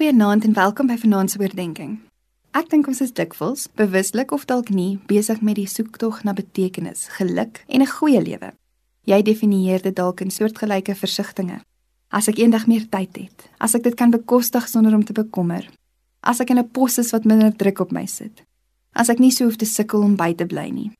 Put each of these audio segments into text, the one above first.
Goeienaand en welkom by Vanaand se oordeenking. Ek dink ons is dikwels, bewuslik of dalk nie, besig met die soektog na betekenis, geluk en 'n goeie lewe. Jy definieer dit dalk in soortgelyke versigtings. As ek eendag meer tyd het, as ek dit kan bekostig sonder om te bekommer, as ek in 'n pos is wat minder druk op my sit, as ek nie so hoef te sukkel om by te bly nie.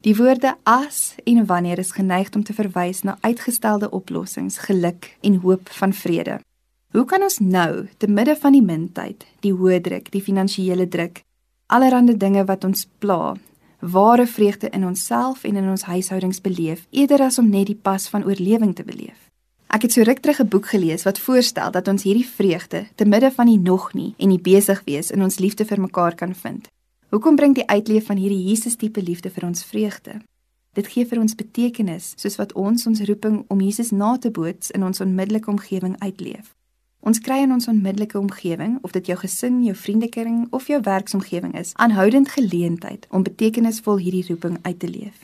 Die woorde as en wanneer is geneig om te verwys na uitgestelde oplossings, geluk en hoop van vrede. Hoe kan ons nou, te midde van die mintyd, die hoë druk, die finansiële druk, allerlei dinge wat ons pla, ware vreugde in onsself en in ons huishoudings beleef, eerder as om net die pas van oorlewing te beleef? Ek het so ruk terug 'n boek gelees wat voorstel dat ons hierdie vreugde te midde van die nog nie en die besig wees in ons liefde vir mekaar kan vind. Hoekom bring die uitleef van hierdie Jesus tipe liefde vir ons vreugde? Dit gee vir ons betekenis soos wat ons ons roeping om Jesus na te boots in ons onmiddellike omgewing uitleef. Ons kry in ons onmiddellike omgewing, of dit jou gesin, jou vriendekring of jou werksomgewing is, aanhoudend geleentheid om betekenisvol hierdie roeping uit te leef.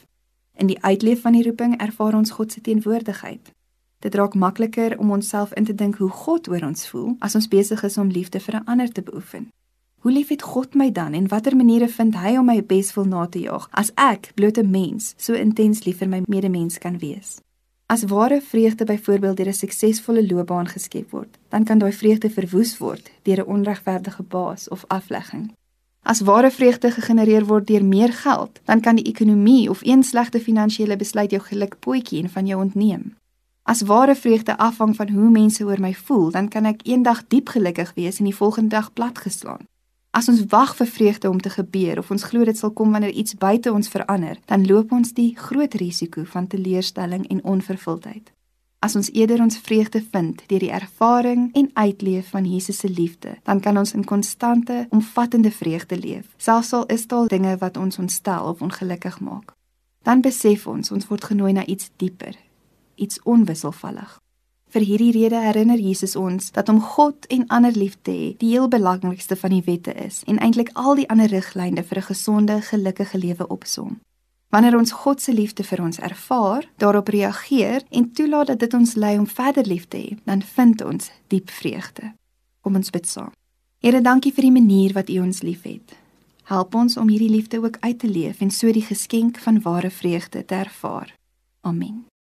In die uitleef van die roeping ervaar ons God se teenwoordigheid. Dit raak makliker om onsself in te dink hoe God oor ons voel as ons besig is om liefde vir 'n ander te beoefen. Hoe lief het God my dan en watter maniere vind hy om my beswil na te jaag as ek, blote mens, so intens lief vir my medemens kan wees? As ware vreugde byvoorbeeld deur 'n suksesvolle loopbaan geskep word, dan kan daai vreugde verwoes word deur 'n onregverdige baas of aflegging. As ware vreugde gegenereer word deur meer geld, dan kan die ekonomie of een slegte finansiële besluit jou geluk potjie en van jou ontneem. As ware vreugde afhang van hoe mense oor my voel, dan kan ek eendag diep gelukkig wees en die volgende dag platgeslaan. As ons wag vir vreugde om te gebeur of ons glo dit sal kom wanneer iets buite ons verander, dan loop ons die groot risiko van teleurstelling en onvervuldheid. As ons eerder ons vreugde vind deur die ervaring en uitleef van Jesus se liefde, dan kan ons in konstante, omvattende vreugde leef, selfs al is daar dinge wat ons ontstel of ongelukkig maak. Dan besef ons ons word genooi na iets dieper, iets onwisselvallig. Vir hierdie rede herinner Jesus ons dat om God en ander lief te hê die heel belangrikste van die wette is en eintlik al die ander riglyne vir 'n gesonde, gelukkige lewe opsom. Wanneer ons God se liefde vir ons ervaar, daarop reageer en toelaat dat dit ons lei om verder lief te hê, dan vind ons diep vreugde. Kom ons bid saam. Here, dankie vir die manier wat U ons liefhet. Help ons om hierdie liefde ook uit te leef en so die geskenk van ware vreugde te ervaar. Amen.